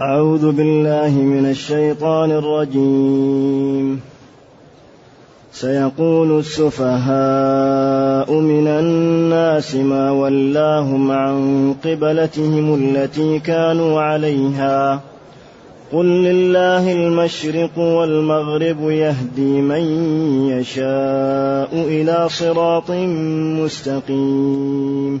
أعوذ بالله من الشيطان الرجيم. سيقول السفهاء من الناس ما ولاهم عن قبلتهم التي كانوا عليها. قل لله المشرق والمغرب يهدي من يشاء إلى صراط مستقيم.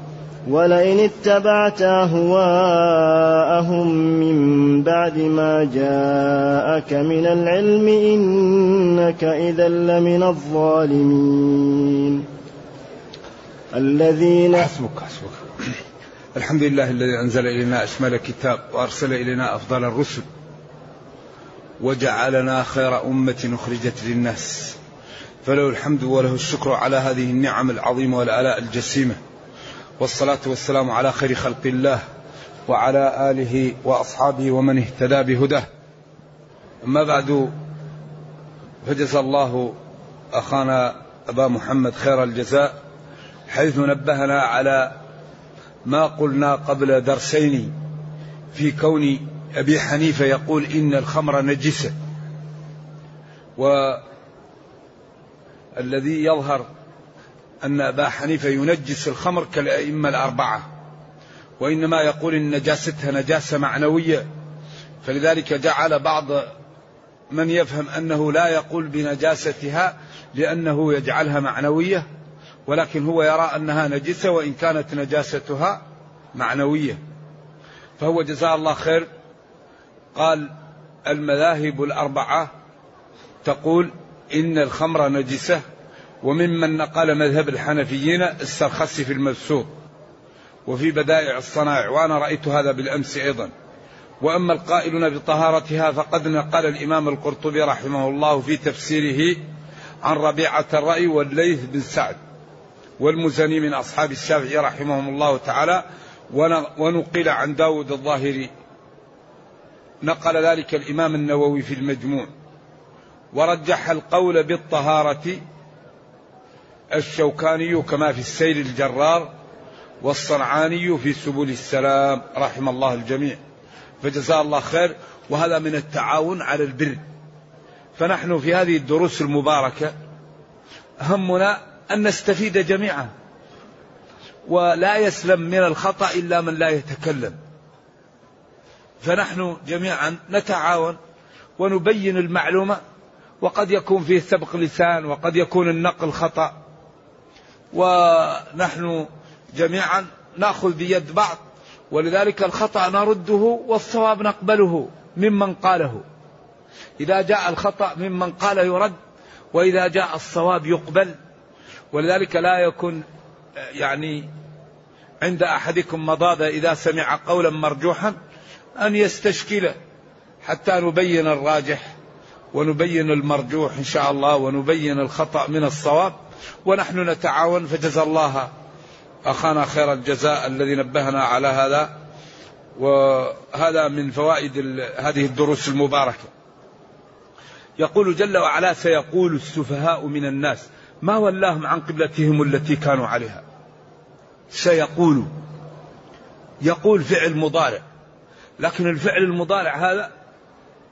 ولئن اتبعت أهواءهم من بعد ما جاءك من العلم إنك إذا لمن الظالمين. الذين حسبك حسبك. الحمد لله الذي أنزل إلينا أشمل كتاب وأرسل إلينا أفضل الرسل وجعلنا خير أمة أخرجت للناس. فله الحمد وله الشكر على هذه النعم العظيمة والآلاء الجسيمة. والصلاة والسلام على خير خلق الله وعلى آله وأصحابه ومن اهتدى بهداه. أما بعد فجزى الله أخانا أبا محمد خير الجزاء حيث نبهنا على ما قلنا قبل درسين في كون أبي حنيفة يقول إن الخمر نجسه و الذي يظهر أن أبا حنيفة ينجس الخمر كالأئمة الأربعة وإنما يقول إن نجاستها نجاسة معنوية فلذلك جعل بعض من يفهم أنه لا يقول بنجاستها لأنه يجعلها معنوية ولكن هو يرى أنها نجسة وإن كانت نجاستها معنوية. فهو جزاه الله خير قال المذاهب الأربعة تقول إن الخمر نجسة وممن نقل مذهب الحنفيين السرخسي في المبسوط وفي بدائع الصنائع وأنا رأيت هذا بالأمس أيضا. وأما القائلون بطهارتها فقد نقل الإمام القرطبي رحمه الله في تفسيره عن ربيعة الرأي والليث بن سعد والمزني من أصحاب الشافعي رحمهم الله تعالى ونقل عن داود الظاهري. نقل ذلك الإمام النووي في المجموع. ورجح القول بالطهارة الشوكاني كما في السيل الجرار والصنعاني في سبل السلام رحم الله الجميع. فجزاه الله خير وهذا من التعاون على البر. فنحن في هذه الدروس المباركة همنا أن نستفيد جميعا ولا يسلم من الخطأ إلا من لا يتكلم. فنحن جميعا نتعاون ونبين المعلومة وقد يكون فيه سبق لسان وقد يكون النقل خطأ. ونحن جميعا نأخذ بيد بعض ولذلك الخطأ نرده والصواب نقبله ممن قاله. إذا جاء الخطأ ممن قال يرد وإذا جاء الصواب يقبل. ولذلك لا يكون يعني عند أحدكم مضاضة إذا سمع قولا مرجوحا أن يستشكله حتى نبين الراجح ونبين المرجوح إن شاء الله ونبين الخطأ من الصواب. ونحن نتعاون فجزا الله أخانا خير الجزاء الذي نبهنا على هذا وهذا من فوائد هذه الدروس المباركة. يقول جل وعلا سيقول السفهاء من الناس ما ولاهم عن قبلتهم التي كانوا عليها سيقول. يقول فعل مضارع. لكن الفعل المضارع هذا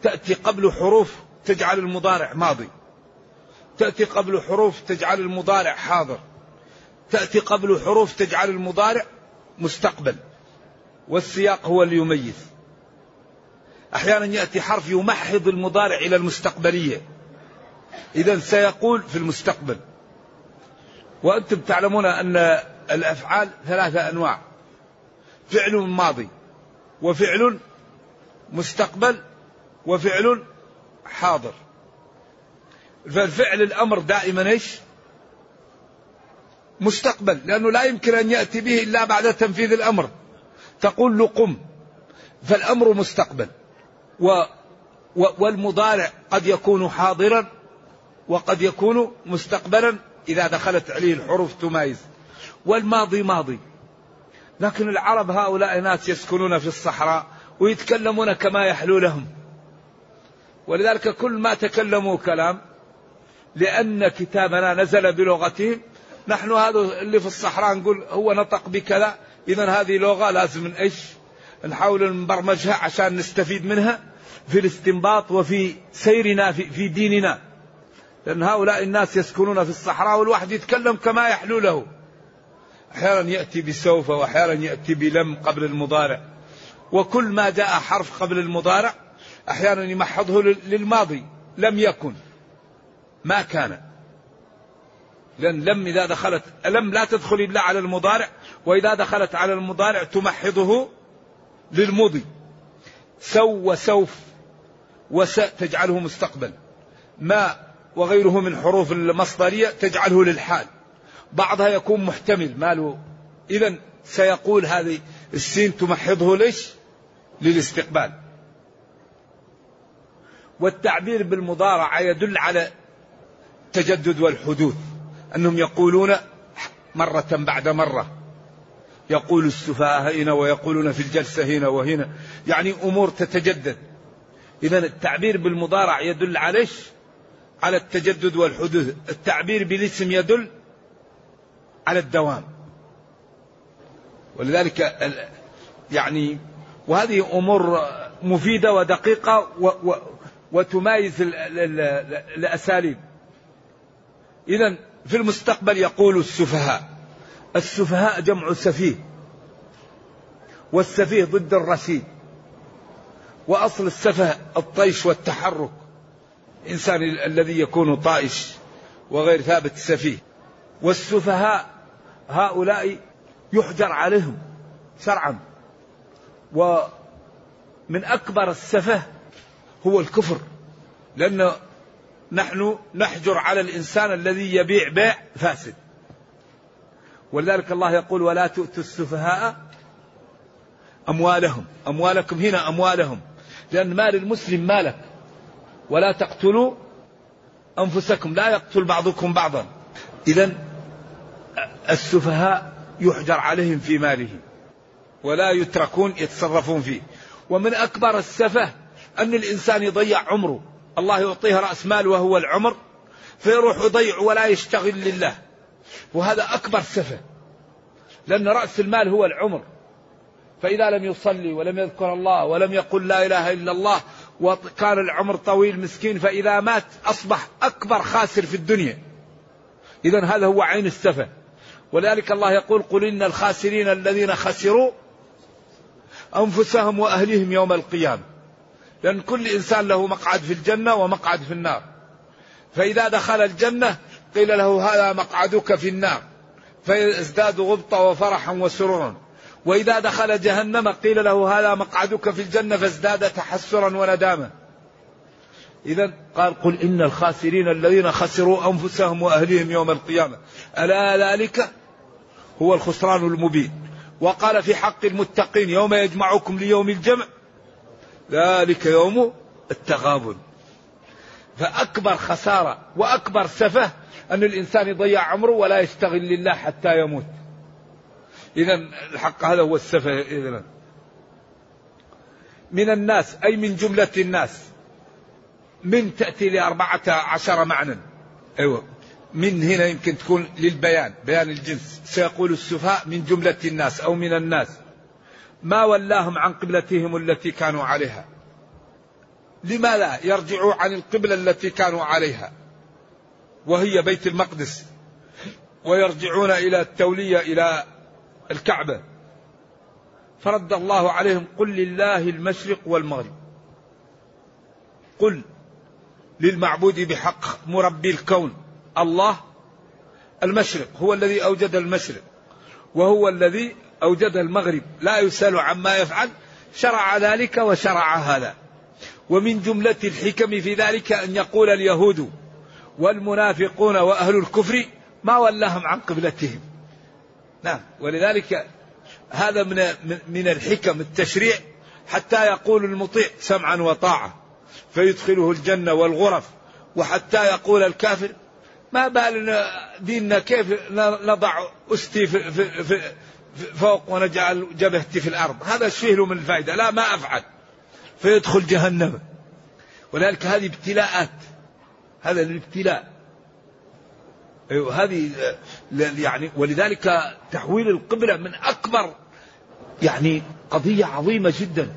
تأتي قبل حروف تجعل المضارع ماضي. تأتي قبل حروف تجعل المضارع حاضر. تأتي قبل حروف تجعل المضارع مستقبل. والسياق هو اللي يميز. أحيانا يأتي حرف يمحض المضارع إلى المستقبلية. إذا سيقول في المستقبل. وأنتم تعلمون أن الأفعال ثلاثة أنواع. فعل ماضي وفعل مستقبل وفعل حاضر. فالفعل الأمر دائما إيش؟ مستقبل لأنه لا يمكن أن يأتي به إلا بعد تنفيذ الأمر. تقول له قم فالأمر مستقبل. و والمضارع قد يكون حاضرا وقد يكون مستقبلا إذا دخلت عليه الحروف تمايز. والماضي ماضي. لكن العرب هؤلاء ناس يسكنون في الصحراء ويتكلمون كما يحلو لهم. ولذلك كل ما تكلموا كلام لأن كتابنا نزل بلغتهم نحن هذا اللي في الصحراء نقول هو نطق بكذا. إذا هذه لغة لازم إيش نحاول نبرمجها عشان نستفيد منها في الاستنباط وفي سيرنا في, في ديننا. لأن هؤلاء الناس يسكنون في الصحراء والواحد يتكلم كما يحلو له. أحيانا يأتي بسوف وأحيانا يأتي بلم قبل المضارع. وكل ما جاء حرف قبل المضارع أحيانا يمحضه للماضي. لم يكن. ما كان. لأن لم إذا دخلت لم لا تدخل إلا على المضارع وإذا دخلت على المضارع تمحضه للمضي. سو وسوف وس تجعله مستقبل. ما وغيره من حروف المصدرية تجعله للحال. بعضها يكون محتمل ماله. إذا سيقول هذه السين تمحضه ليش؟ للاستقبال. والتعبير بالمضارعة يدل على التجدد والحدوث أنهم يقولون مرة بعد مرة يقول السفهاء هنا ويقولون في الجلسة هنا وهنا يعني أمور تتجدد. إذا التعبير بالمضارع يدل على على التجدد والحدوث التعبير بالاسم يدل على الدوام. ولذلك يعني وهذه أمور مفيدة ودقيقة و و وتمايز الأساليب. إذا في المستقبل يقول السفهاء. السفهاء جمع سفيه والسفيه ضد الرشيد وأصل السفه الطيش والتحرك. الإنسان الذي يكون طائش وغير ثابت سفيه. والسفهاء هؤلاء يحجر عليهم شرعا. ومن أكبر السفه هو الكفر. لأن نحن نحجر على الإنسان الذي يبيع بيع فاسد. ولذلك الله يقول ولا تؤتوا السفهاء أموالهم. أموالكم هنا أموالهم. لأن مال المسلم مالك. ولا تقتلوا أنفسكم. لا يقتل بعضكم بعضا. إذا السفهاء يحجر عليهم في ماله ولا يتركون يتصرفون فيه. ومن أكبر السفه أن الإنسان يضيع عمره. الله يعطيه رأس مال وهو العمر فيروح يضيع ولا يشتغل لله. وهذا أكبر سفه لأن رأس المال هو العمر. فإذا لم يصلي ولم يذكر الله ولم يقل لا إله إلا الله وكان العمر طويل مسكين فإذا مات أصبح أكبر خاسر في الدنيا. إذا هذا هو عين السفة. ولذلك الله يقول قل إن الخاسرين الذين خسروا أنفسهم وأهلهم يوم القيامة. لأن كل إنسان له مقعد في الجنة ومقعد في النار. فإذا دخل الجنة قيل له هذا مقعدك في النار. فيزداد غبطة وفرحا وسرورا وإذا دخل جهنم قيل له هذا مقعدك في الجنة فازداد تحسرا وندامة إذا قال قل إن الخاسرين الذين خسروا أنفسهم وأهليهم يوم القيامة. ألا ذلك هو الخسران المبين. وقال في حق المتقين يوم يجمعكم ليوم الجمع ذلك يوم التغابن. فأكبر خسارة وأكبر سفه أن الإنسان يضيع عمره ولا يشتغل لله حتى يموت. إذا الحق هذا هو السفه إذن. من الناس أي من جملة الناس من تأتي لأربعة عشر معنى. أيوة. من هنا يمكن تكون للبيان بيان الجنس. سيقول السفهاء من جملة الناس أو من الناس. ما ولاهم عن قبلتهم التي كانوا عليها. لما لا يرجعوا عن القبلة التي كانوا عليها. وهي بيت المقدس. ويرجعون إلى التولية إلى الكعبة. فرد الله عليهم قل لله المشرق والمغرب. قل للمعبود بحق مربي الكون. الله المشرق. هو الذي أوجد المشرق. وهو الذي أوجد المغرب لا يسأل عما يفعل شرع ذلك وشرع هذا. ومن جملة الحكم في ذلك أن يقول اليهود والمنافقون وأهل الكفر ما ولاهم عن قبلتهم. نعم ولذلك هذا من من الحكم التشريع حتى يقول المطيع سمعا وطاعة فيدخله الجنة والغرف وحتى يقول الكافر ما بال ديننا كيف نضع أستي في, في, في, فوق ونجعل جبهتي في الأرض. هذا إيش فيه له من الفائدة. لا ما أفعل. فيدخل جهنم. ولذلك هذه ابتلاءات. هذا الابتلاء. أيوه هذه يعني ولذلك تحويل القبلة من أكبر يعني قضية عظيمة جدا.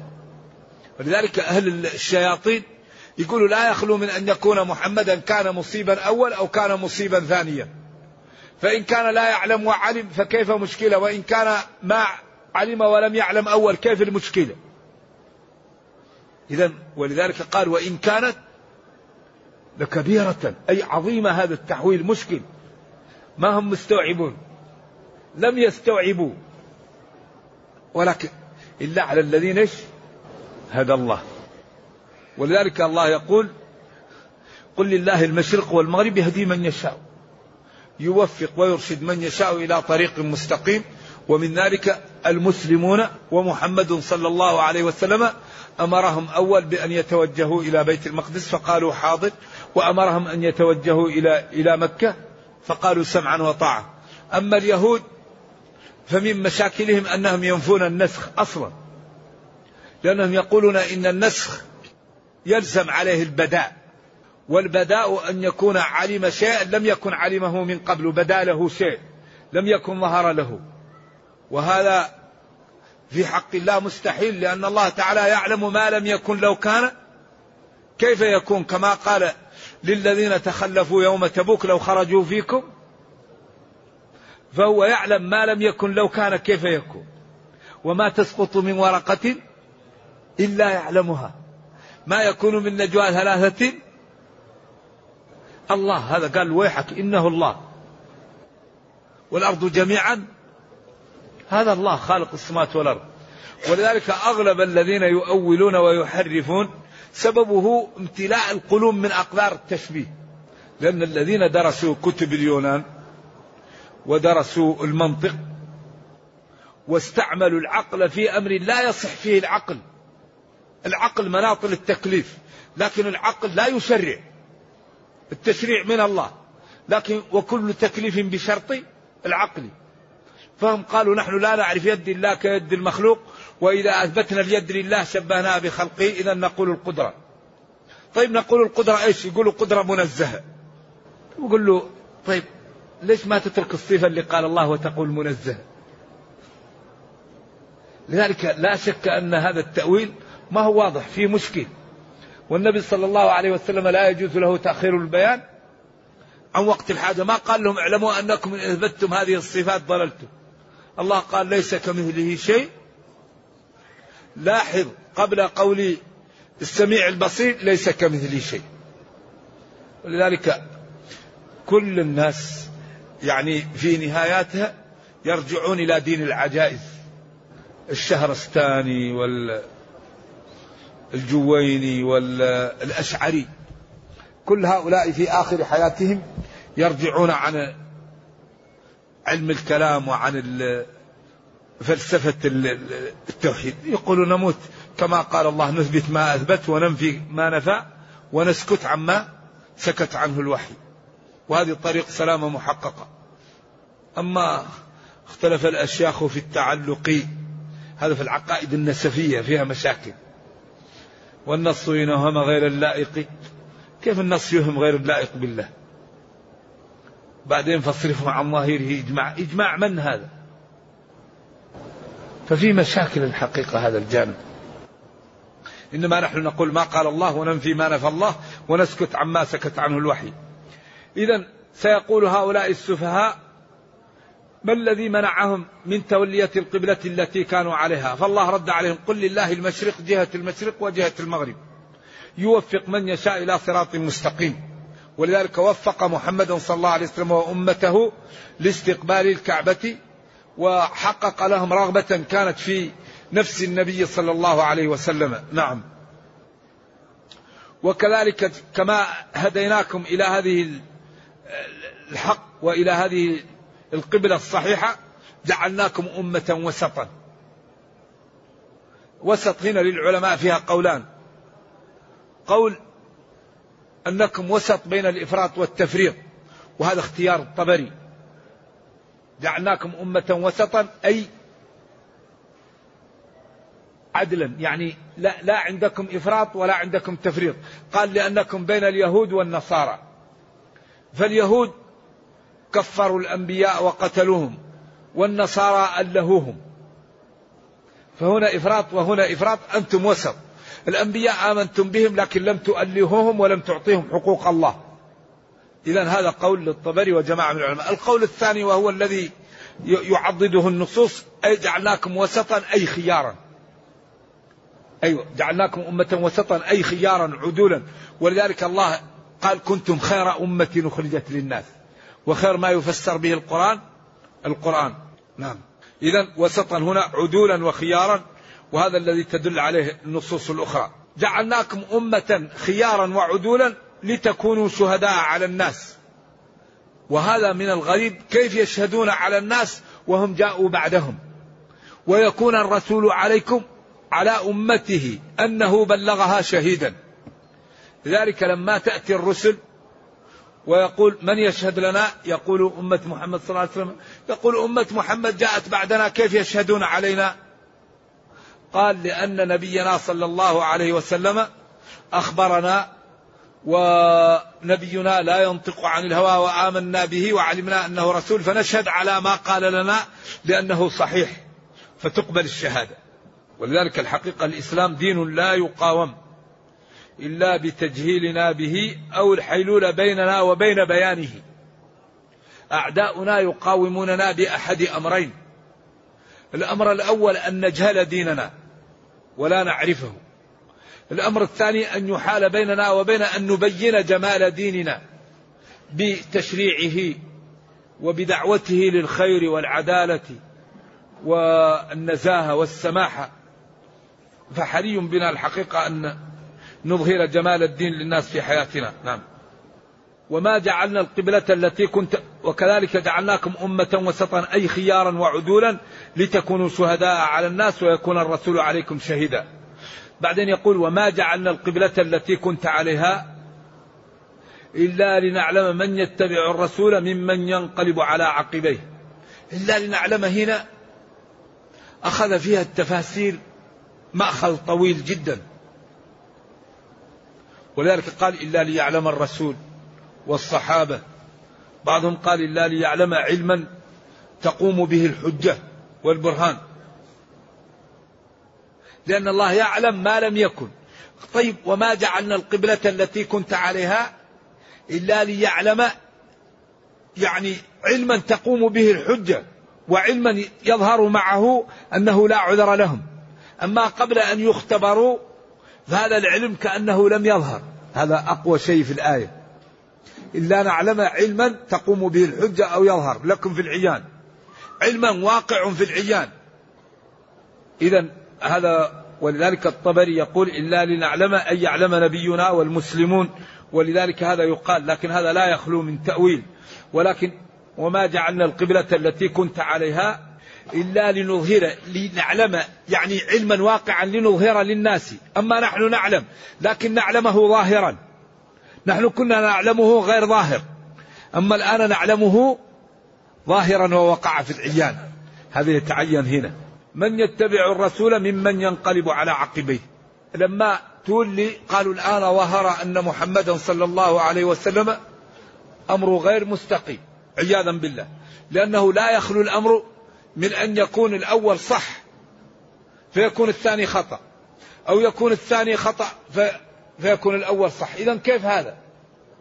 ولذلك أهل الشياطين يقولوا لا يخلو من أن يكون محمدا كان مصيبا أول أو كان مصيبا ثانيا. فإن كان لا يعلم وعلم فكيف مشكلة وإن كان ما علم ولم يعلم أول كيف المشكلة؟ إذا ولذلك قال وإن كانت لكبيرة أي عظيمة هذا التحويل مشكل. ما هم مستوعبون؟ لم يستوعبوا. ولكن إلا على الذين إيش؟ هدى الله. ولذلك الله يقول قل لله المشرق والمغرب يهدي من يشاء. يوفق ويرشد من يشاء إلى طريق مستقيم. ومن ذلك المسلمون ومحمد صلى الله عليه وسلم أمرهم أول بأن يتوجهوا إلى بيت المقدس فقالوا حاضر. وأمرهم أن يتوجهوا إلى إلى مكة فقالوا سمعا وطاعه أما اليهود فمن مشاكلهم أنهم ينفون النسخ أصلا لأنهم يقولون إن النسخ يلزم عليه البداء. والبداء أن يكون علم شيئا لم يكن علمه من قبل بدا له شيء لم يكن ظهر له. وهذا في حق الله مستحيل لأن الله تعالى يعلم ما لم يكن لو كان كيف يكون. كما قال للذين تخلفوا يوم تبوك لو خرجوا فيكم فهو يعلم ما لم يكن لو كان كيف يكون. وما تسقط من ورقة إلا يعلمها. ما يكون من نجوى ثلاثة الله هذا قال ويحك إنه الله. والأرض جميعا هذا الله خالق السماوات والأرض. ولذلك أغلب الذين يؤولون ويحرفون سببه امتلاء القلوب من أقدار التشبيه. لأن الذين درسوا كتب اليونان ودرسوا المنطق واستعملوا العقل في أمر لا يصح فيه العقل. العقل مناط للتكليف لكن العقل لا يشرع. التشريع من الله. لكن وكل تكليف بشرط العقل. فهم قالوا نحن لا نعرف يد الله كيد المخلوق وإذا أثبتنا اليد لله شبهناها بخلقه إذا نقول القدرة. طيب نقول القدرة إيش؟ يقولوا قدرة منزهة. يقول له طيب ليش ما تترك الصفة اللي قال الله وتقول منزه؟ لذلك لا شك أن هذا التأويل ما هو واضح فيه مشكل. والنبي صلى الله عليه وسلم لا يجوز له تأخير البيان عن وقت الحاجة. ما قال لهم اعلموا أنكم إن أثبتتم هذه الصفات ضللتم. الله قال ليس كمثله شيء. لاحظ قبل قول السميع البصير ليس كمثله شيء. ولذلك كل الناس يعني في نهاياتها يرجعون إلى دين العجائز. الشهرستاني وال الجويني والأشعري كل هؤلاء في آخر حياتهم يرجعون عن علم الكلام وعن فلسفة التوحيد. يقولون نموت كما قال الله نثبت ما أثبت وننفي ما نفى ونسكت عما سكت عنه الوحي. وهذه طريق سلامة محققة. أما اختلف الأشياخ في التعلق هذا في العقائد النسفية فيها مشاكل. والنص ينهم غير اللائق. كيف النص يهم غير اللائق بالله؟ بعدين فاصرفه عن ظاهره إجماع. إجماع من هذا؟ ففي مشاكل الحقيقة هذا الجانب. إنما نحن نقول ما قال الله وننفي ما نفى الله ونسكت عما سكت عنه الوحي. إذا سيقول هؤلاء السفهاء ما الذي منعهم من تولية القبلة التي كانوا عليها؟ فالله رد عليهم قل لله المشرق جهة المشرق وجهة المغرب. يوفق من يشاء إلى صراط مستقيم. ولذلك وفق محمد صلى الله عليه وسلم وأمته لاستقبال الكعبة وحقق لهم رغبة كانت في نفس النبي صلى الله عليه وسلم. نعم. وكذلك كما هديناكم إلى هذه الحق وإلى هذه القبلة الصحيحة جعلناكم أمة وسطا. وسط هنا للعلماء فيها قولان. قول أنكم وسط بين الإفراط والتفريط وهذا اختيار الطبري. جعلناكم أمة وسطا أي عدلا. يعني لا, لا عندكم إفراط ولا عندكم تفريط. قال لأنكم بين اليهود والنصارى. فاليهود كفروا الأنبياء وقتلوهم والنصارى ألهوهم. فهنا إفراط وهنا إفراط أنتم وسط. الأنبياء آمنتم بهم لكن لم تؤلهوهم ولم تعطيهم حقوق الله. إذا هذا قول للطبري وجماعة من العلماء. القول الثاني وهو الذي يعضده النصوص أي جعلناكم وسطا أي خيارا. أيوة جعلناكم أمة وسطا أي خيارا عدولا. ولذلك الله قال كنتم خير أمة أخرجت للناس. وخير ما يفسر به القرآن القرآن. نعم. إذا وسطا هنا عدولا وخيارا وهذا الذي تدل عليه النصوص الأخرى. جعلناكم أمة خيارا وعدولا لتكونوا شهداء على الناس. وهذا من الغريب كيف يشهدون على الناس وهم جاءوا بعدهم؟ ويكون الرسول عليكم على أمته أنه بلغها شهيدا. لذلك لما تأتي الرسل ويقول من يشهد لنا؟ يقول أمة محمد صلى الله عليه وسلم. يقول أمة محمد جاءت بعدنا كيف يشهدون علينا؟ قال لأن نبينا صلى الله عليه وسلم أخبرنا ونبينا لا ينطق عن الهوى وآمنا به وعلمنا أنه رسول فنشهد على ما قال لنا لأنه صحيح فتقبل الشهادة. ولذلك الحقيقة الإسلام دين لا يقاوم. إلا بتجهيلنا به أو الحيلولة بيننا وبين بيانه. أعداؤنا يقاوموننا بأحد أمرين. الأمر الأول أن نجهل ديننا ولا نعرفه. الأمر الثاني أن يحال بيننا وبين أن نبين جمال ديننا بتشريعه وبدعوته للخير والعدالة والنزاهة والسماحة. فحري بنا الحقيقة أن نظهر جمال الدين للناس في حياتنا. نعم. وما جعلنا القبلة التي كنت وكذلك جعلناكم أمة وسطا أي خيارا وعدولا لتكونوا شهداء على الناس ويكون الرسول عليكم شهيدا. بعدين يقول وما جعلنا القبلة التي كنت عليها إلا لنعلم من يتبع الرسول ممن ينقلب على عقبيه. إلا لنعلم هنا أخذ فيها التفاسير مأخذ طويل جدا. ولذلك قال إلا ليعلم الرسول والصحابة. بعضهم قال إلا ليعلم علما تقوم به الحجة والبرهان. لأن الله يعلم ما لم يكن. طيب وما جعلنا القبلة التي كنت عليها إلا ليعلم يعني علما تقوم به الحجة وعلما يظهر معه أنه لا عذر لهم. أما قبل أن يختبروا فهذا العلم كأنه لم يظهر. هذا أقوى شيء في الآية. إلا نعلم علما تقوم به الحجة أو يظهر. لكم في العيان. علما واقع في العيان. إذا هذا ولذلك الطبري يقول إلا لنعلم أن يعلم نبينا والمسلمون. ولذلك هذا يقال. لكن هذا لا يخلو من تأويل. ولكن وما جعلنا القبلة التي كنت عليها إلا لنظهر لنعلم يعني علما واقعا لنظهر للناس. أما نحن نعلم لكن نعلمه ظاهرا. نحن كنا نعلمه غير ظاهر. أما الآن نعلمه ظاهرا ووقع في العيان. هذا يتعين هنا. من يتبع الرسول ممن ينقلب على عقبيه. لما تولي قالوا الآن ظهر أن محمدا صلى الله عليه وسلم أمره غير مستقيم. عياذا بالله. لأنه لا يخلو الأمر من أن يكون الأول صح فيكون الثاني خطأ. أو يكون الثاني خطأ فيكون الأول صح. إذا كيف هذا؟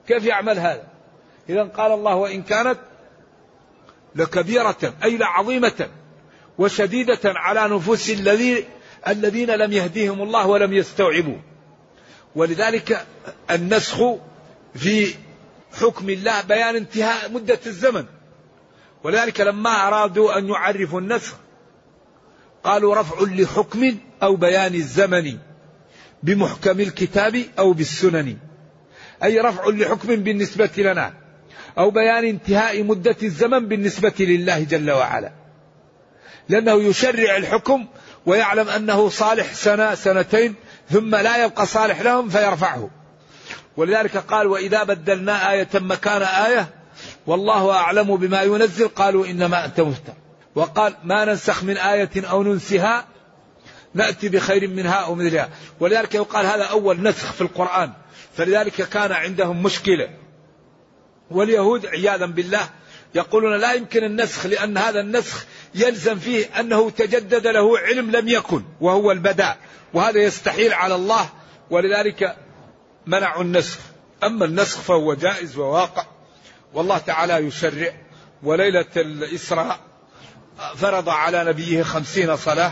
كيف يعمل هذا؟ إذا قال الله وإن كانت لكبيرة أي لعظيمة وشديدة على نفوس الذين الذين لم يهديهم الله ولم يستوعبوا ولذلك النسخ في حكم الله بيان انتهاء مدة الزمن. ولذلك لما أرادوا أن يعرفوا النسخ. قالوا رفع لحكم أو بيان الزمن بمحكم الكتاب أو بالسنن. أي رفع لحكم بالنسبة لنا أو بيان انتهاء مدة الزمن بالنسبة لله جل وعلا. لأنه يشرع الحكم ويعلم أنه صالح سنة سنتين ثم لا يبقى صالح لهم فيرفعه. ولذلك قال وإذا بدلنا آية مكان آية والله أعلم بما ينزل. قالوا إنما أنت مفتر. وقال ما ننسخ من آية أو ننسها نأتي بخير منها أو مثلها. ولذلك يقال هذا أول نسخ في القرآن. فلذلك كان عندهم مشكلة. واليهود عياذا بالله يقولون لا يمكن النسخ لأن هذا النسخ يلزم فيه أنه تجدد له علم لم يكن وهو البداء. وهذا يستحيل على الله. ولذلك منعوا النسخ. أما النسخ فهو جائز وواقع. والله تعالى يشرع وليلة الإسراء فرض على نبيه خمسين صلاة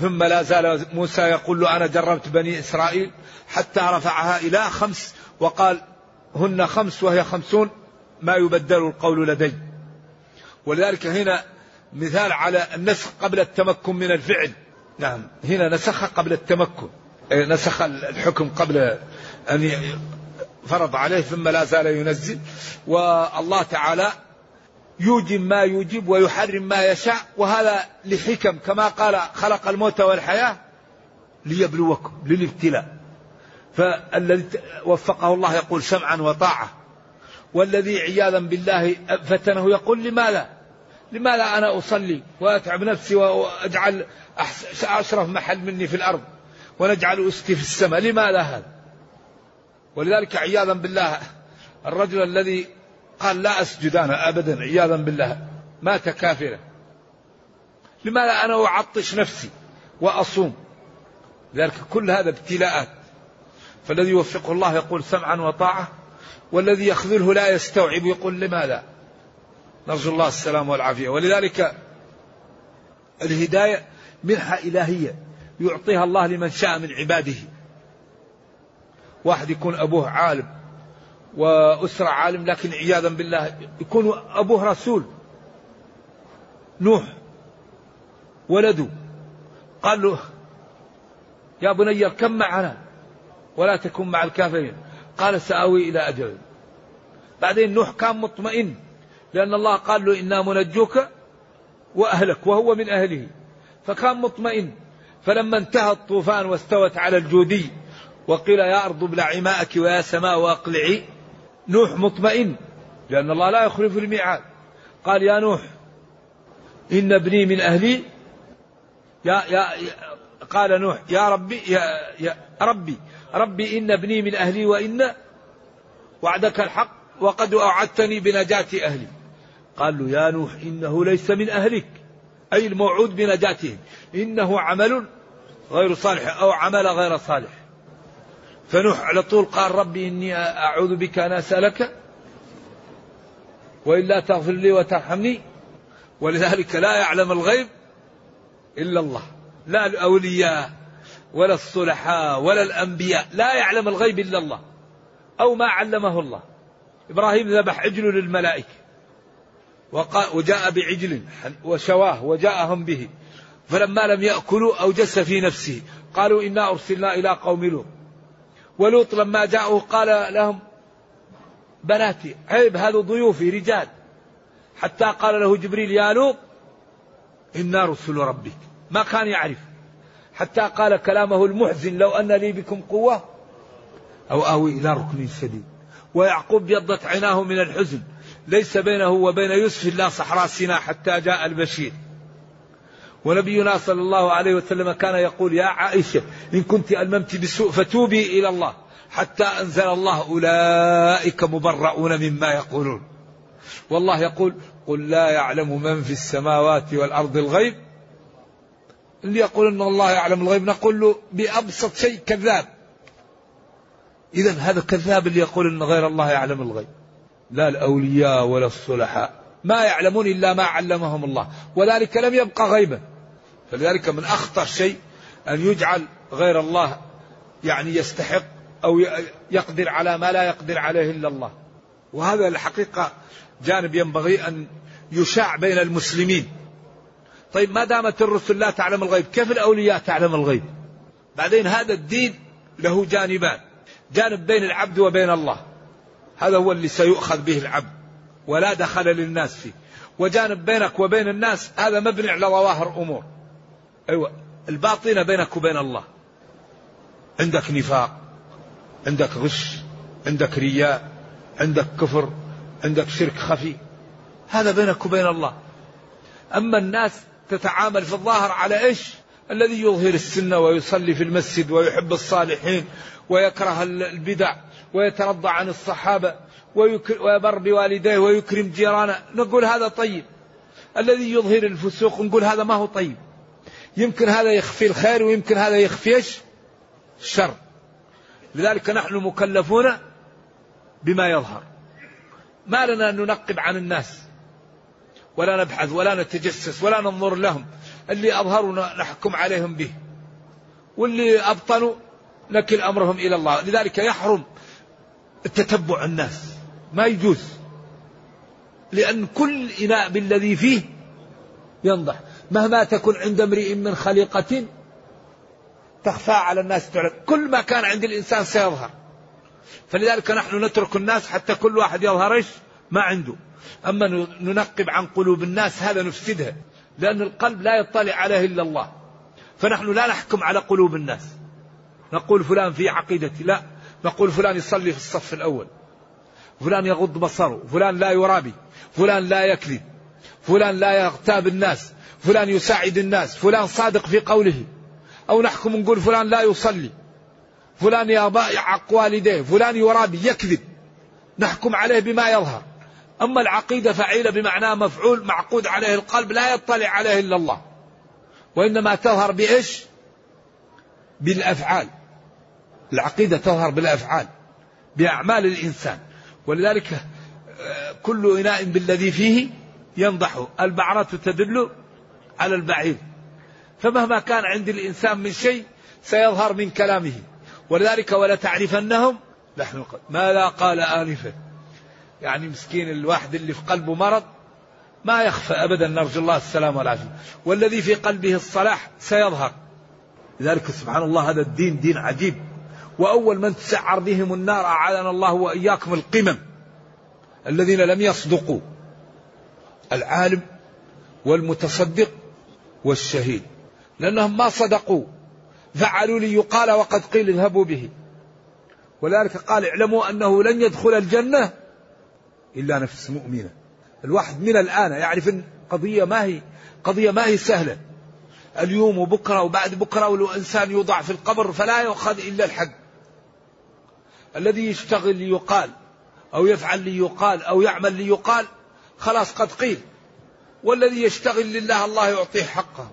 ثم لا زال موسى يقول له أنا جربت بني إسرائيل حتى رفعها إلى خمس وقال هن خمس وهي خمسون ما يبدل القول لدي. ولذلك هنا مثال على النسخ قبل التمكن من الفعل. نعم هنا نسخ قبل التمكن نسخ الحكم قبل أن فرض عليه ثم لا زال ينزل. والله تعالى يوجب ما يوجب ويحرم ما يشاء وهذا لحكم كما قال خلق الموت والحياة ليبلوكم للابتلاء. فالذي وفقه الله يقول سمعا وطاعة. والذي عياذا بالله فتنه يقول لماذا؟ لماذا أنا أصلي وأتعب نفسي وأجعل أشرف محل مني في الأرض ونجعل أستي في السماء؟ لماذا هذا؟ ولذلك عياذا بالله الرجل الذي قال لا أسجد أنا أبدا عياذا بالله مات كافرا. لماذا أنا أعطش نفسي وأصوم؟ لذلك كل هذا ابتلاءات. فالذي يوفقه الله يقول سمعا وطاعة والذي يخذله لا يستوعب يقول لماذا؟ نرجو الله السلام والعافية. ولذلك الهداية منحة إلهية يعطيها الله لمن شاء من عباده. واحد يكون أبوه عالم وأسرة عالم لكن عياذا بالله يكون أبوه رسول. نوح ولده. قال له يا بني اركب معنا ولا تكن مع الكافرين. قال سآوي إلى أجل. بعدين نوح كان مطمئن لأن الله قال له إنا منجوك وأهلك وهو من أهله. فكان مطمئن. فلما انتهى الطوفان واستوت على الجودي وقيل يا أرض ابلعي ماءك ويا سماء واقلعي نوح مطمئن لأن الله لا يخلف الميعاد. قال يا نوح إن ابني من أهلي. يا يا قال نوح يا ربي يا, يا ربي ربي إن ابني من أهلي وإن وعدك الحق وقد أوعدتني بنجاة أهلي. قال له يا نوح إنه ليس من أهلك. أي الموعود بنجاتهم. إنه عمل غير صالح أو عمل غير صالح. فنوح على طول قال ربي إني أعوذ بك أن أسألك وإلا تغفر لي وترحمني. ولذلك لا يعلم الغيب إلا الله. لا الأولياء ولا الصلحاء ولا الأنبياء. لا يعلم الغيب إلا الله. أو ما علمه الله. إبراهيم ذبح عجل للملائكة. وجاء بعجل وشواه وجاءهم به. فلما لم يأكلوا أوجس في نفسه قالوا إنا أرسلنا إلى قوم لوط. ولوط لما جاءوا قال لهم بناتي عيب هذا ضيوفي رجال. حتى قال له جبريل يا لوط إنا رسل ربك. ما كان يعرف. حتى قال كلامه المحزن لو أن لي بكم قوة أو آوي إلى ركن شديد. ويعقوب بيضت عيناه من الحزن. ليس بينه وبين يوسف إلا صحراء سيناء حتى جاء البشير. ونبينا صلى الله عليه وسلم كان يقول يا عائشة إن كنت ألممت بسوء فتوبي إلى الله حتى أنزل الله أولئك مبرؤون مما يقولون. والله يقول قل لا يعلم من في السماوات والأرض الغيب. اللي يقول أن الله يعلم الغيب نقول له بأبسط شيء كذاب. إذا هذا كذاب اللي يقول أن غير الله يعلم الغيب. لا الأولياء ولا الصلحاء. ما يعلمون إلا ما علمهم الله. وذلك لم يبقى غيبا. فلذلك من أخطر شيء أن يجعل غير الله يعني يستحق أو يقدر على ما لا يقدر عليه إلا الله. وهذا الحقيقة جانب ينبغي أن يشاع بين المسلمين. طيب ما دامت الرسل لا تعلم الغيب كيف الأولياء تعلم الغيب؟ بعدين هذا الدين له جانبان. جانب بين العبد وبين الله. هذا هو اللي سيؤخذ به العبد ولا دخل للناس فيه. وجانب بينك وبين الناس هذا مبني على ظواهر أمور. أيوة. الباطنة بينك وبين الله. عندك نفاق عندك غش عندك رياء عندك كفر عندك شرك خفي. هذا بينك وبين الله. أما الناس تتعامل في الظاهر على إيش؟ الذي يظهر السنة ويصلي في المسجد ويحب الصالحين ويكره البدع ويترضى عن الصحابة ويبر بوالديه ويكرم جيرانه. نقول هذا طيب. الذي يظهر الفسوق نقول هذا ما هو طيب. يمكن هذا يخفي الخير ويمكن هذا يخفي الشر. لذلك نحن مكلفون بما يظهر. ما لنا أن ننقب عن الناس ولا نبحث ولا نتجسس ولا ننظر لهم. اللي أظهروا نحكم عليهم به. واللي أبطنوا نكل أمرهم إلى الله. لذلك يحرم التتبع الناس. ما يجوز. لأن كل إناء بالذي فيه ينضح. مهما تكن عند امرئ من خليقة تخفى على الناس تعلم كل ما كان عند الإنسان سيظهر. فلذلك نحن نترك الناس حتى كل واحد يظهر إيش؟ ما عنده. أما ننقب عن قلوب الناس هذا نفسدها لأن القلب لا يطلع عليه إلا الله. فنحن لا نحكم على قلوب الناس. نقول فلان في عقيدتي. لا. نقول فلان يصلي في الصف الأول. فلان يغض بصره. فلان لا يرابي. فلان لا يكذب. فلان لا يغتاب الناس. فلان يساعد الناس فلان صادق في قوله. أو نحكم نقول فلان لا يصلي. فلان يعق والديه فلان يرابي يكذب. نحكم عليه بما يظهر. أما العقيدة فعيلة بمعنى مفعول معقود عليه القلب لا يطلع عليه إلا الله. وإنما تظهر بإيش؟ بالأفعال. العقيدة تظهر بالأفعال بأعمال الإنسان. ولذلك آه، كل إناء بالذي فيه ينضح. البعرة تدل على البعير. فمهما كان عند الإنسان من شيء سيظهر من كلامه. ولذلك ولا تعرفنهم لحن ماذا قال آنفا يعني مسكين الواحد اللي في قلبه مرض ما يخفى أبدا نرجو الله السلام والعافية. والذي في قلبه الصلاح سيظهر. لذلك سبحان الله هذا الدين دين عجيب. وأول من تسعر بهم النار أعاذنا الله وإياكم القمم. الذين لم يصدقوا. العالم والمتصدق والشهيد. لأنهم ما صدقوا. فعلوا لي يقال وقد قيل اذهبوا به. ولذلك قال اعلموا أنه لن يدخل الجنة إلا نفس مؤمنة. الواحد من الآن يعرف أن قضية ما هي قضية ما هي سهلة. اليوم وبكرة وبعد بكرة ولو إنسان يوضع في القبر فلا يؤخذ إلا الحق الذي يشتغل ليقال أو يفعل ليقال أو يعمل ليقال خلاص قد قيل. والذي يشتغل لله الله يعطيه حقه.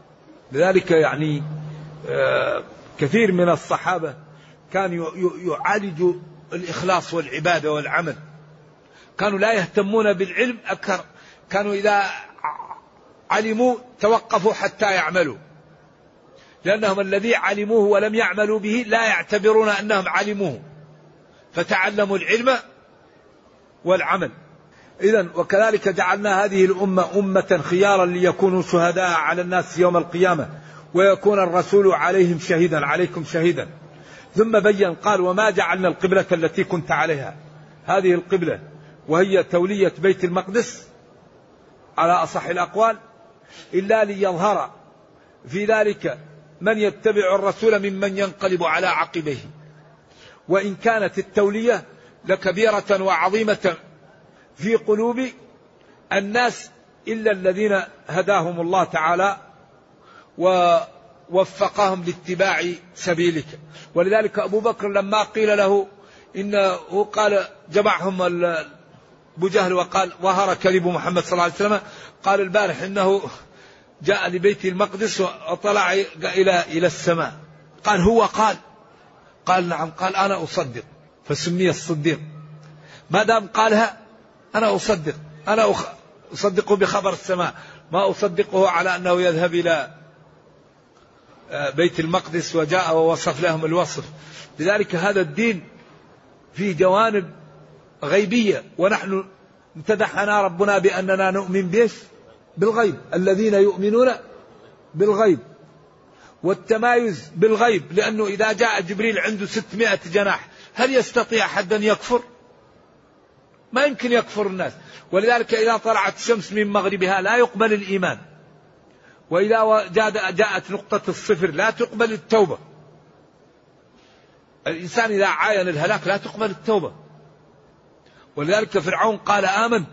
لذلك يعني آه، كثير من الصحابة كان يعالج الإخلاص والعبادة والعمل. كانوا لا يهتمون بالعلم أكثر. كانوا إذا علموا توقفوا حتى يعملوا. لأنهم الذي علموه ولم يعملوا به لا يعتبرون أنهم علموه. فتعلموا العلم والعمل. إذا وكذلك جعلنا هذه الأمة أمة خيارا ليكونوا شهداء على الناس يوم القيامة ويكون الرسول عليهم شهيدا عليكم شهيدا. ثم بين قال وما جعلنا القبلة التي كنت عليها. هذه القبلة وهي تولية بيت المقدس على أصح الأقوال إلا ليظهر في ذلك من يتبع الرسول ممن ينقلب على عقبيه. وإن كانت التولية لكبيرة وعظيمة في قلوب الناس إلا الذين هداهم الله تعالى ووفقهم لاتباع سبيلك. ولذلك أبو بكر لما قيل له إنه قال جمعهم أبو جهل وقال ظهر كذب محمد صلى الله عليه وسلم قال البارح إنه جاء لبيت المقدس وطلع إلى إلى السماء. قال هو قال. قال نعم قال أنا أصدق. فسمي الصديق. ما دام قالها أنا أصدق أنا أصدقه بخبر السماء ما أصدقه على أنه يذهب إلى آه، بيت المقدس وجاء ووصف لهم الوصف. لذلك هذا الدين فيه جوانب غيبية ونحن امتدحنا ربنا بأننا نؤمن بيش بالغيب. الذين يؤمنون بالغيب والتمايز بالغيب لأنه إذا جاء جبريل عنده ستمائة جناح هل يستطيع أحد أن يكفر؟ ما يمكن يكفر الناس. ولذلك إذا طلعت الشمس من مغربها لا يقبل الإيمان. وإذا جاءت نقطة الصفر لا تقبل التوبة. الإنسان إذا عاين الهلاك لا تقبل التوبة. ولذلك فرعون قال آمنت.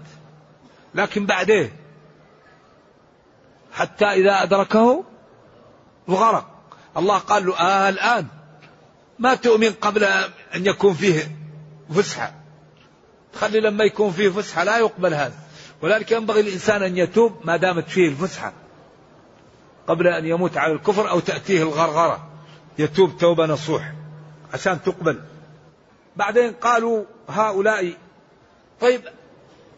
لكن بعدين. حتى إذا أدركه الغرق. الله قال له آه الآن. ما تؤمن قبل أن يكون فيه فسحة. تخلي لما يكون فيه فسحة لا يقبل هذا. ولذلك ينبغي الإنسان أن يتوب ما دامت فيه الفسحة. قبل أن يموت على الكفر أو تأتيه الغرغرة. يتوب توبة نصوح عشان تقبل. بعدين قالوا هؤلاء طيب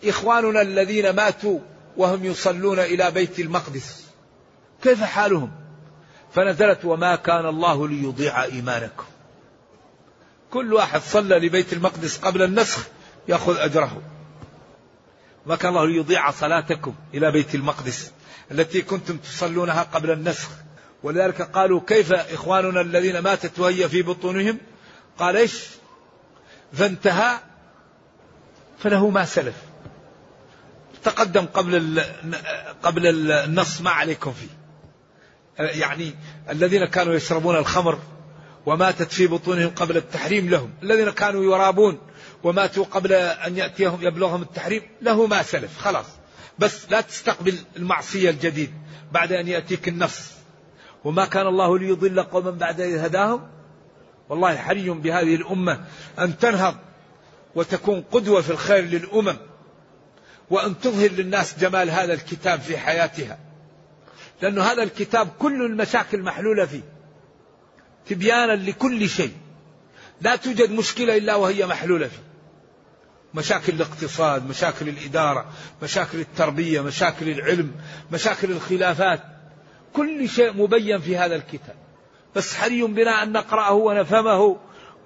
إخواننا الذين ماتوا وهم يصلون إلى بيت المقدس كيف حالهم؟ فنزلت وما كان الله ليضيع إيمانكم. كل واحد صلى لبيت المقدس قبل النسخ يأخذ أجره. ما كان الله ليضيع صلاتكم إلى بيت المقدس التي كنتم تصلونها قبل النسخ. ولذلك قالوا كيف إخواننا الذين ماتت وهي في بطونهم؟ قال إيش؟ فانتهى فله ما سلف. تقدم قبل قبل النص ما عليكم فيه. يعني الذين كانوا يشربون الخمر وماتت في بطونهم قبل التحريم لهم. الذين كانوا يرابون وماتوا قبل أن يأتيهم يبلغهم التحريم له ما سلف خلاص. بس لا تستقبل المعصية الجديد بعد أن يأتيك النص وما كان الله ليضل قوما بعد إذ هداهم؟ والله حري بهذه الأمة أن تنهض وتكون قدوة في الخير للأمم وأن تظهر للناس جمال هذا الكتاب في حياتها. لأن هذا الكتاب كل المشاكل محلولة فيه تبيانا لكل شيء. لا توجد مشكلة إلا وهي محلولة فيه. مشاكل الاقتصاد مشاكل الإدارة مشاكل التربية مشاكل العلم مشاكل الخلافات. كل شيء مبين في هذا الكتاب. بس حري بنا أن نقرأه ونفهمه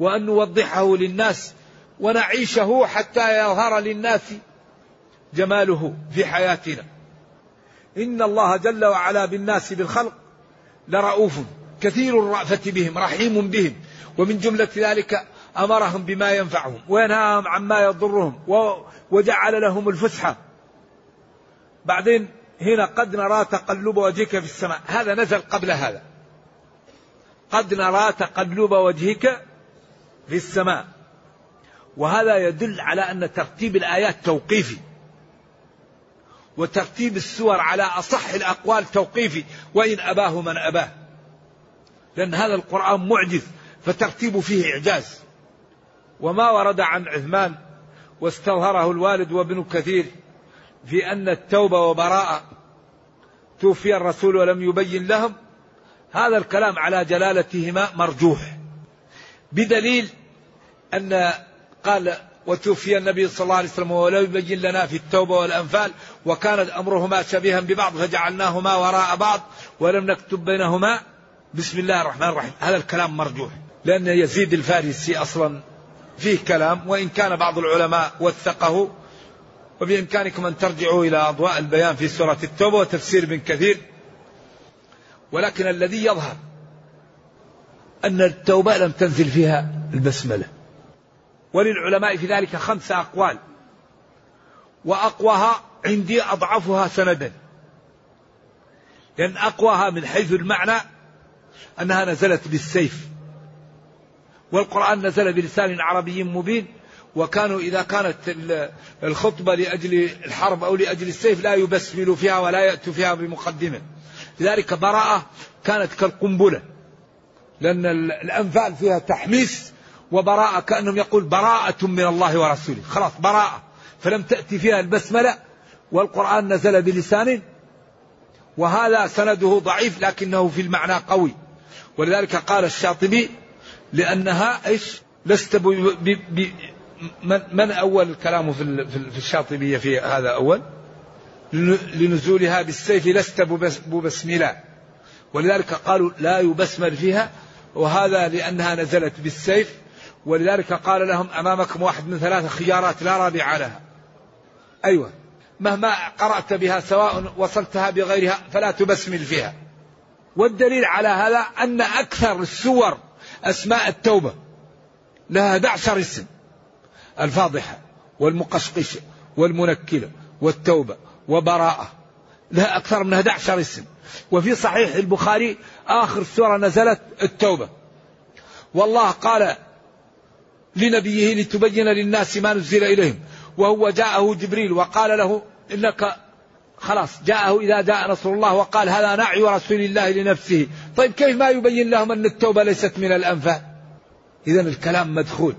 وأن نوضحه للناس ونعيشه حتى يظهر للناس جماله في حياتنا؟ إن الله جل وعلا بالناس بالخلق لرؤوف كثير الرأفة بهم رحيم بهم. ومن جملة ذلك أمرهم بما ينفعهم وينهاهم عما يضرهم وجعل لهم الفسحة بعدين هنا قد نرى تقلب وجهك في السماء. هذا نزل قبل هذا. قد نرى تقلب وجهك في السماء. وهذا يدل على أن ترتيب الآيات توقيفي. وترتيب السور على أصح الأقوال توقيفي. وإن أباه من أباه. لأن هذا القرآن معجز فترتيب فيه إعجاز. وما ورد عن عثمان واستظهره الوالد وابن كثير في أن التوبة وبراءة توفي الرسول ولم يبين لهم هذا الكلام على جلالتهما مرجوح. بدليل أن قال وتوفي النبي صلى الله عليه وسلم ولم يبين لنا في التوبة والأنفال وكانت أمرهما شبيها ببعض فجعلناهما وراء بعض ولم نكتب بينهما. بسم الله الرحمن الرحيم. هذا الكلام مرجوح لأن يزيد الفارسي أصلا فيه كلام وإن كان بعض العلماء وثقه وبإمكانكم أن ترجعوا إلى أضواء البيان في سورة التوبة وتفسير ابن كثير. ولكن الذي يظهر أن التوبة لم تنزل فيها البسملة. وللعلماء في ذلك خمسة أقوال. وأقواها عندي أضعفها سندا. لأن أقواها من حيث المعنى أنها نزلت بالسيف. والقرآن نزل بلسان عربي مبين وكانوا إذا كانت الخطبة لأجل الحرب أو لأجل السيف لا يبسملوا فيها ولا يأتوا فيها بمقدمة. لذلك براءة كانت كالقنبلة لأن الأنفال فيها تحميس وبراءة كأنهم يقول براءة من الله ورسوله. خلاص براءة. فلم تأتي فيها البسملة والقرآن نزل بلسان وهذا سنده ضعيف لكنه في المعنى قوي. ولذلك قال الشاطبي لأنها إيش؟ لست ب ب ب من, من أول كلامه في, في الشاطبية في هذا أول؟ لنزولها بالسيف لست ببسملة. ولذلك قالوا لا يبسمل فيها وهذا لأنها نزلت بالسيف. ولذلك قال لهم أمامكم واحد من ثلاثة خيارات لا رابع لها. أيوة. مهما قرأت بها سواء وصلتها بغيرها فلا تبسمل فيها. والدليل على هذا أن أكثر السور أسماء التوبة لها 11 اسم الفاضحة والمقشقشة والمنكلة والتوبة وبراءة لها أكثر من 11 اسم. وفي صحيح البخاري آخر سورة نزلت التوبة. والله قال لنبيه لتبين للناس ما نزل إليهم وهو جاءه جبريل وقال له إنك خلاص جاءه إذا جاء نصر الله وقال هذا نعي رسول الله لنفسه. طيب كيف ما يبين لهم أن التوبة ليست من الأنفال إذا الكلام مدخول.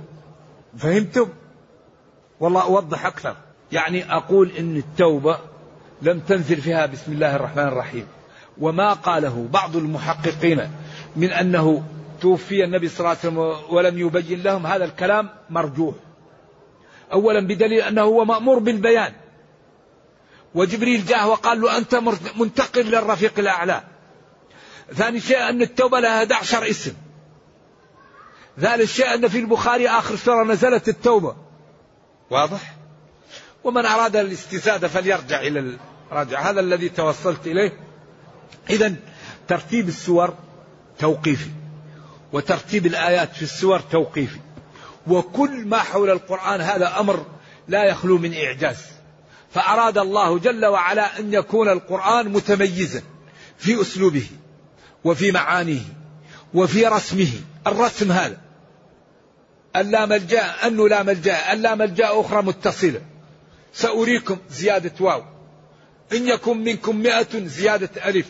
فهمتم؟ والله أوضح أكثر. يعني أقول إن التوبة لم تنزل فيها بسم الله الرحمن الرحيم. وما قاله بعض المحققين من أنه توفي النبي صلى الله عليه وسلم ولم يبين لهم هذا الكلام مرجوح. أولا بدليل أنه هو مأمور بالبيان. وجبريل جاء وقال له أنت منتقل للرفيق الأعلى. ثاني شيء أن التوبة لها 11 اسم. ثالث شيء أن في البخاري آخر سورة نزلت التوبة. واضح؟ ومن أراد الاستزادة فليرجع إلى الراجع. هذا الذي توصلت إليه. إذا ترتيب السور توقيفي. وترتيب الآيات في السور توقيفي. وكل ما حول القرآن هذا أمر لا يخلو من إعجاز. فأراد الله جل وعلا أن يكون القرآن متميزا في أسلوبه وفي معانيه وفي رسمه. الرسم هذا. ألا ملجأ أنه لا ملجأ ألا ملجأ أخرى متصلة. سأريكم زيادة واو. إن يكن منكم مئة زيادة ألف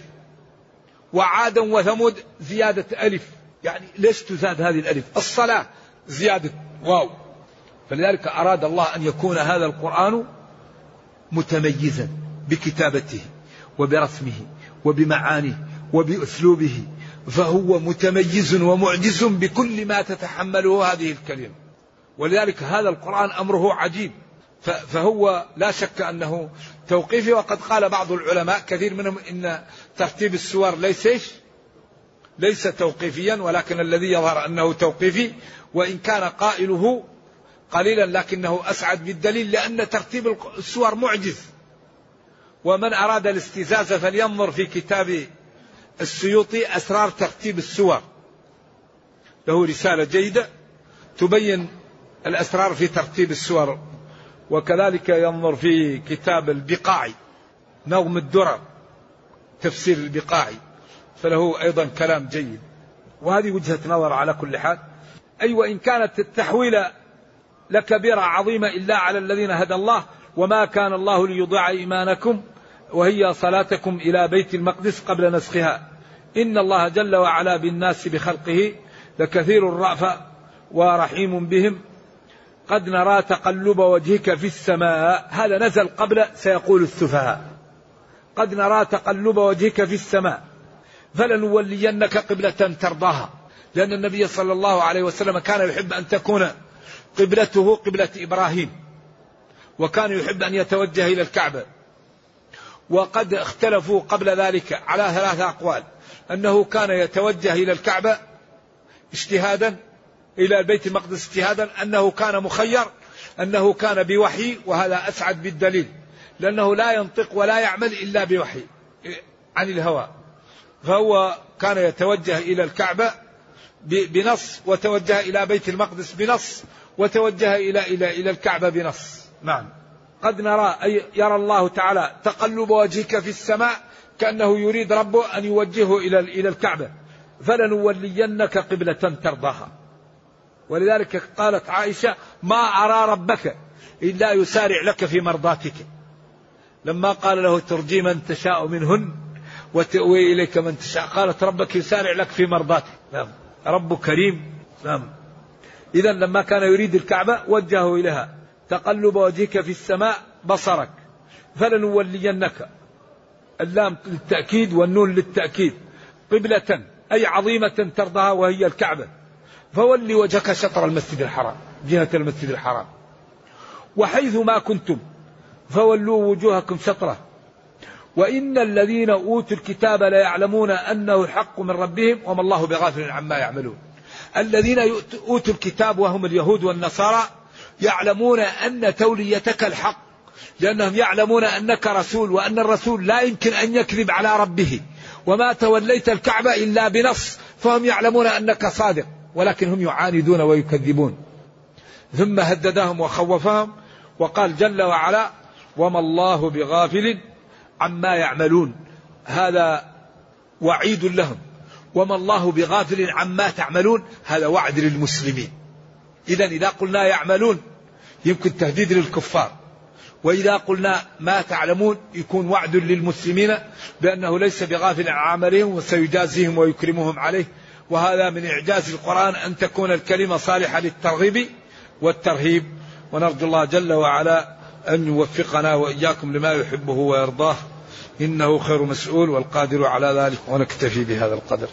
وعادا وثمود زيادة ألف. يعني ليش تزاد هذه الألف؟ الصلاة زيادة واو. فلذلك أراد الله أن يكون هذا القرآن متميزا بكتابته وبرسمه وبمعانيه وبأسلوبه فهو متميز ومعجز بكل ما تتحمله هذه الكلمة. ولذلك هذا القرآن أمره عجيب. فهو لا شك أنه توقيفي وقد قال بعض العلماء كثير منهم إن ترتيب السور ليس ليس توقيفيا ولكن الذي يظهر أنه توقيفي وإن كان قائله قليلا لكنه أسعد بالدليل لأن ترتيب السور معجز. ومن أراد الاستزاز فلينظر في كتاب السيوطي أسرار ترتيب السور. له رسالة جيدة تبين الأسرار في ترتيب السور وكذلك ينظر في كتاب البقاعي نظم الدرر تفسير البقاعي فله أيضا كلام جيد. وهذه وجهة نظر على كل حال. أي أيوة وإن كانت التحويل لكبيرة عظيمة إلا على الذين هدى الله وما كان الله ليضيع إيمانكم وهي صلاتكم إلى بيت المقدس قبل نسخها. إن الله جل وعلا بالناس بخلقه لكثير الرأفة ورحيم بهم. قد نرى تقلب وجهك في السماء هذا نزل قبل سيقول السفهاء. قد نرى تقلب وجهك في السماء فلنولينك قبلة ترضاها. لأن النبي صلى الله عليه وسلم كان يحب أن تكون قبلته قبلة إبراهيم وكان يحب أن يتوجه إلى الكعبة وقد اختلفوا قبل ذلك على ثلاثة أقوال أنه كان يتوجه إلى الكعبة اجتهادا إلى البيت المقدس اجتهادا أنه كان مخير أنه كان بوحي وهذا أسعد بالدليل لأنه لا ينطق ولا يعمل إلا بوحي عن الهوى. فهو كان يتوجه إلى الكعبة بنص وتوجه إلى بيت المقدس بنص وتوجه إلى إلى إلى الكعبة بنص. نعم. قد نرى أي يرى الله تعالى تقلب وجهك في السماء كأنه يريد ربه أن يوجهه إلى إلى الكعبة. فلنولينك قبلة ترضاها. ولذلك قالت عائشة ما أرى ربك إلا يسارع لك في مرضاتك. لما قال له ترجي من تشاء منهن وتأوي إليك من تشاء. قالت ربك يسارع لك في مرضاتك. نعم. رب كريم. نعم. إذا لما كان يريد الكعبة وجهه إليها. تقلب وجهك في السماء بصرك. فلنولينك. اللام للتأكيد والنون للتأكيد. قبلة أي عظيمة ترضاها وهي الكعبة. فولي وجهك شطر المسجد الحرام جهة المسجد الحرام. وحيث ما كنتم فولوا وجوهكم شطرة. وإن الذين أوتوا الكتاب ليعلمون أنه الحق من ربهم وما الله بغافل عما يعملون. الذين أوتوا الكتاب وهم اليهود والنصارى يعلمون أن توليتك الحق لأنهم يعلمون أنك رسول وأن الرسول لا يمكن أن يكذب على ربه. وما توليت الكعبة إلا بنص فهم يعلمون أنك صادق ولكن هم يعاندون ويكذبون. ثم هددهم وخوفهم وقال جل وعلا وما الله بغافل عما يعملون. هذا وعيد لهم. وما الله بغافل عما تعملون؟ هذا وعد للمسلمين. إذا إذا قلنا يعملون يمكن تهديد للكفار. وإذا قلنا ما تعلمون يكون وعد للمسلمين بأنه ليس بغافل عن عملهم وسيجازيهم ويكرمهم عليه. وهذا من إعجاز القرآن أن تكون الكلمة صالحة للترغيب والترهيب. ونرجو الله جل وعلا أن يوفقنا وإياكم لما يحبه ويرضاه. إنه خير مسؤول والقادر على ذلك ونكتفي بهذا القدر.